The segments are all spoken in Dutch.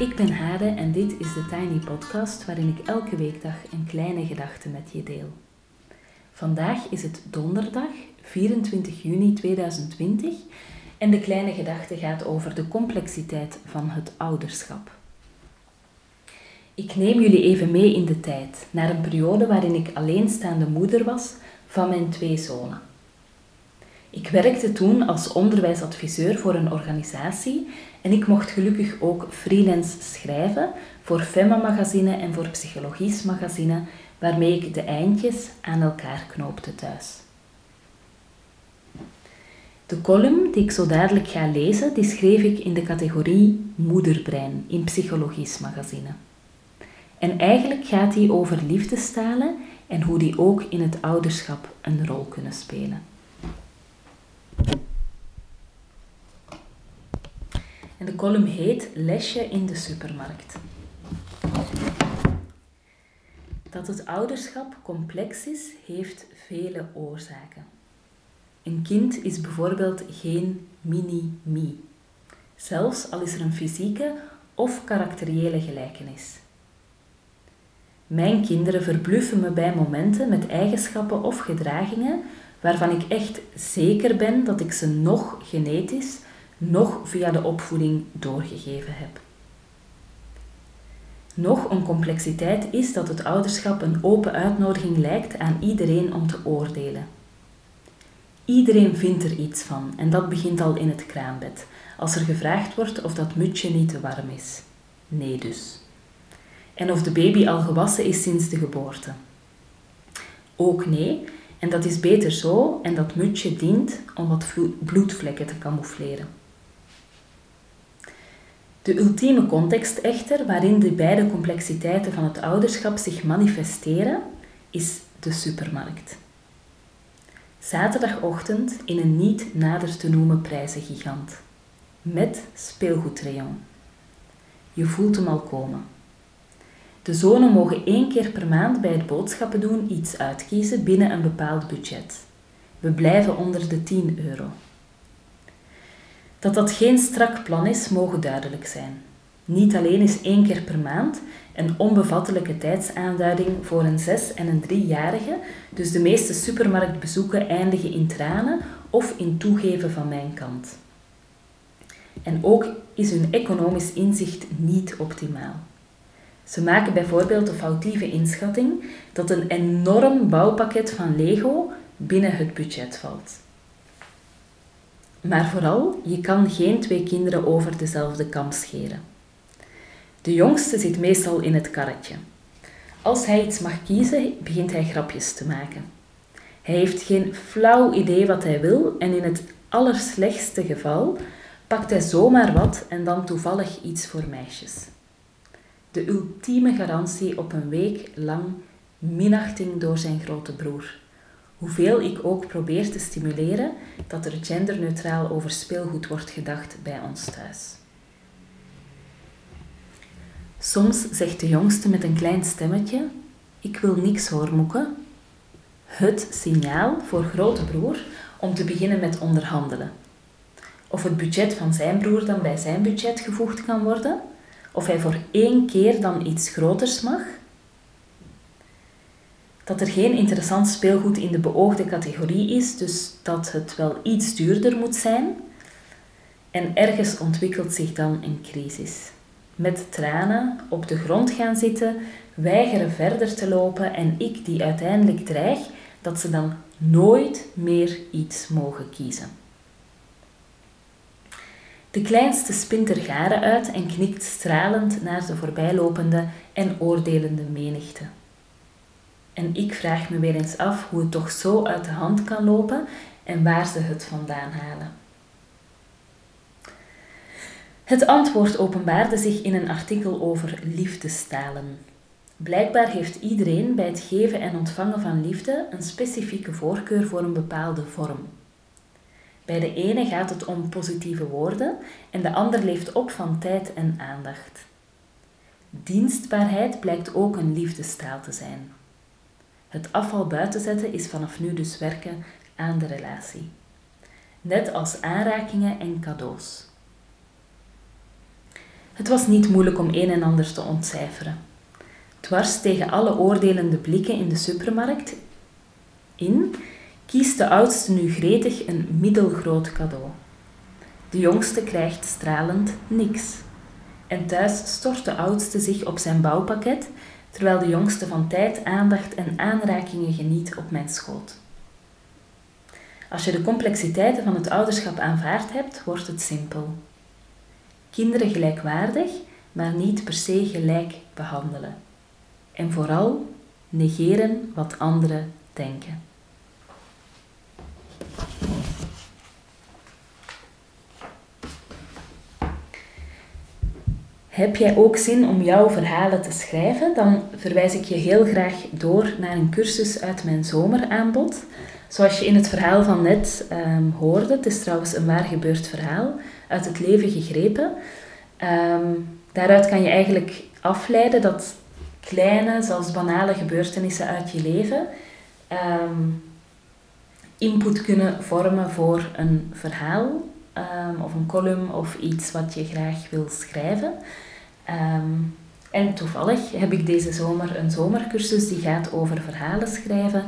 Ik ben Hade en dit is de Tiny Podcast waarin ik elke weekdag een kleine gedachte met je deel. Vandaag is het donderdag 24 juni 2020 en de kleine gedachte gaat over de complexiteit van het ouderschap. Ik neem jullie even mee in de tijd, naar een periode waarin ik alleenstaande moeder was van mijn twee zonen. Ik werkte toen als onderwijsadviseur voor een organisatie en ik mocht gelukkig ook freelance schrijven voor Femma Magazine en voor Psychologisch Magazine, waarmee ik de eindjes aan elkaar knoopte thuis. De column die ik zo dadelijk ga lezen, die schreef ik in de categorie Moederbrein in Psychologisch Magazine. En eigenlijk gaat die over liefdestalen en hoe die ook in het ouderschap een rol kunnen spelen. En de column heet Lesje in de supermarkt. Dat het ouderschap complex is, heeft vele oorzaken. Een kind is bijvoorbeeld geen mini-me, zelfs al is er een fysieke of karakteriële gelijkenis. Mijn kinderen verbluffen me bij momenten met eigenschappen of gedragingen waarvan ik echt zeker ben dat ik ze nog genetisch, nog via de opvoeding doorgegeven heb. Nog een complexiteit is dat het ouderschap een open uitnodiging lijkt aan iedereen om te oordelen. Iedereen vindt er iets van en dat begint al in het kraambed, als er gevraagd wordt of dat mutje niet te warm is. Nee dus. En of de baby al gewassen is sinds de geboorte. Ook nee, en dat is beter zo en dat mutje dient om wat bloedvlekken te camoufleren. De ultieme context echter waarin de beide complexiteiten van het ouderschap zich manifesteren, is de supermarkt. Zaterdagochtend in een niet nader te noemen prijzengigant. Met speelgoedrayon. Je voelt hem al komen. De zonen mogen één keer per maand bij het boodschappen doen iets uitkiezen binnen een bepaald budget. We blijven onder de 10 euro. Dat dat geen strak plan is, mogen duidelijk zijn. Niet alleen is één keer per maand een onbevattelijke tijdsaanduiding voor een zes- en een driejarige, dus de meeste supermarktbezoeken eindigen in tranen of in toegeven van mijn kant. En ook is hun economisch inzicht niet optimaal. Ze maken bijvoorbeeld de foutieve inschatting dat een enorm bouwpakket van Lego binnen het budget valt. Maar vooral, je kan geen twee kinderen over dezelfde kam scheren. De jongste zit meestal in het karretje. Als hij iets mag kiezen, begint hij grapjes te maken. Hij heeft geen flauw idee wat hij wil en in het allerslechtste geval pakt hij zomaar wat en dan toevallig iets voor meisjes. De ultieme garantie op een week lang minachting door zijn grote broer. Hoeveel ik ook probeer te stimuleren dat er genderneutraal over speelgoed wordt gedacht bij ons thuis. Soms zegt de jongste met een klein stemmetje: Ik wil niks hoor, moeke. Het signaal voor grote broer om te beginnen met onderhandelen. Of het budget van zijn broer dan bij zijn budget gevoegd kan worden, of hij voor één keer dan iets groters mag, dat er geen interessant speelgoed in de beoogde categorie is, dus dat het wel iets duurder moet zijn. En ergens ontwikkelt zich dan een crisis. Met tranen op de grond gaan zitten, weigeren verder te lopen en ik die uiteindelijk dreig dat ze dan nooit meer iets mogen kiezen. De kleinste spint er garen uit en knikt stralend naar de voorbijlopende en oordelende menigte. En ik vraag me weer eens af hoe het toch zo uit de hand kan lopen en waar ze het vandaan halen. Het antwoord openbaarde zich in een artikel over liefdestalen. Blijkbaar heeft iedereen bij het geven en ontvangen van liefde een specifieke voorkeur voor een bepaalde vorm. Bij de ene gaat het om positieve woorden en de ander leeft op van tijd en aandacht. Dienstbaarheid blijkt ook een liefdestaal te zijn. Het afval buiten zetten is vanaf nu dus werken aan de relatie. Net als aanrakingen en cadeaus. Het was niet moeilijk om een en ander te ontcijferen. Dwars tegen alle oordelende blikken in de supermarkt in kiest de oudste nu gretig een middelgroot cadeau. De jongste krijgt stralend niks. En thuis stort de oudste zich op zijn bouwpakket, terwijl de jongste van tijd, aandacht en aanrakingen geniet op mijn schoot. Als je de complexiteiten van het ouderschap aanvaard hebt, wordt het simpel. Kinderen gelijkwaardig, maar niet per se gelijk behandelen. En vooral negeren wat anderen denken. Heb jij ook zin om jouw verhalen te schrijven? Dan verwijs ik je heel graag door naar een cursus uit mijn zomeraanbod. Zoals je in het verhaal van net um, hoorde, het is trouwens een waar gebeurd verhaal, uit het leven gegrepen. Um, daaruit kan je eigenlijk afleiden dat kleine, zelfs banale gebeurtenissen uit je leven um, input kunnen vormen voor een verhaal of een column of iets wat je graag wil schrijven. En toevallig heb ik deze zomer een zomercursus die gaat over verhalen schrijven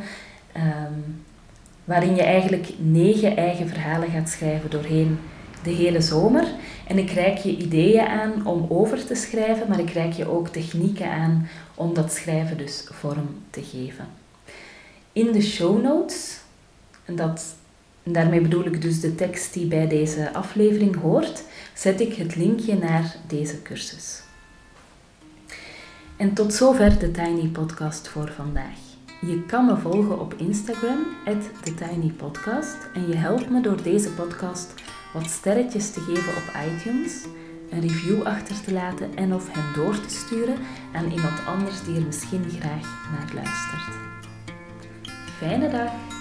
waarin je eigenlijk negen eigen verhalen gaat schrijven doorheen de hele zomer. En ik reik je ideeën aan om over te schrijven, maar ik reik je ook technieken aan om dat schrijven dus vorm te geven. In de show notes, en dat, daarmee bedoel ik dus de tekst die bij deze aflevering hoort, zet ik het linkje naar deze cursus. En tot zover de Tiny Podcast voor vandaag. Je kan me volgen op Instagram, TheTinyPodcast. En je helpt me door deze podcast wat sterretjes te geven op iTunes, een review achter te laten en of hem door te sturen aan iemand anders die er misschien graag naar luistert. Fijne dag!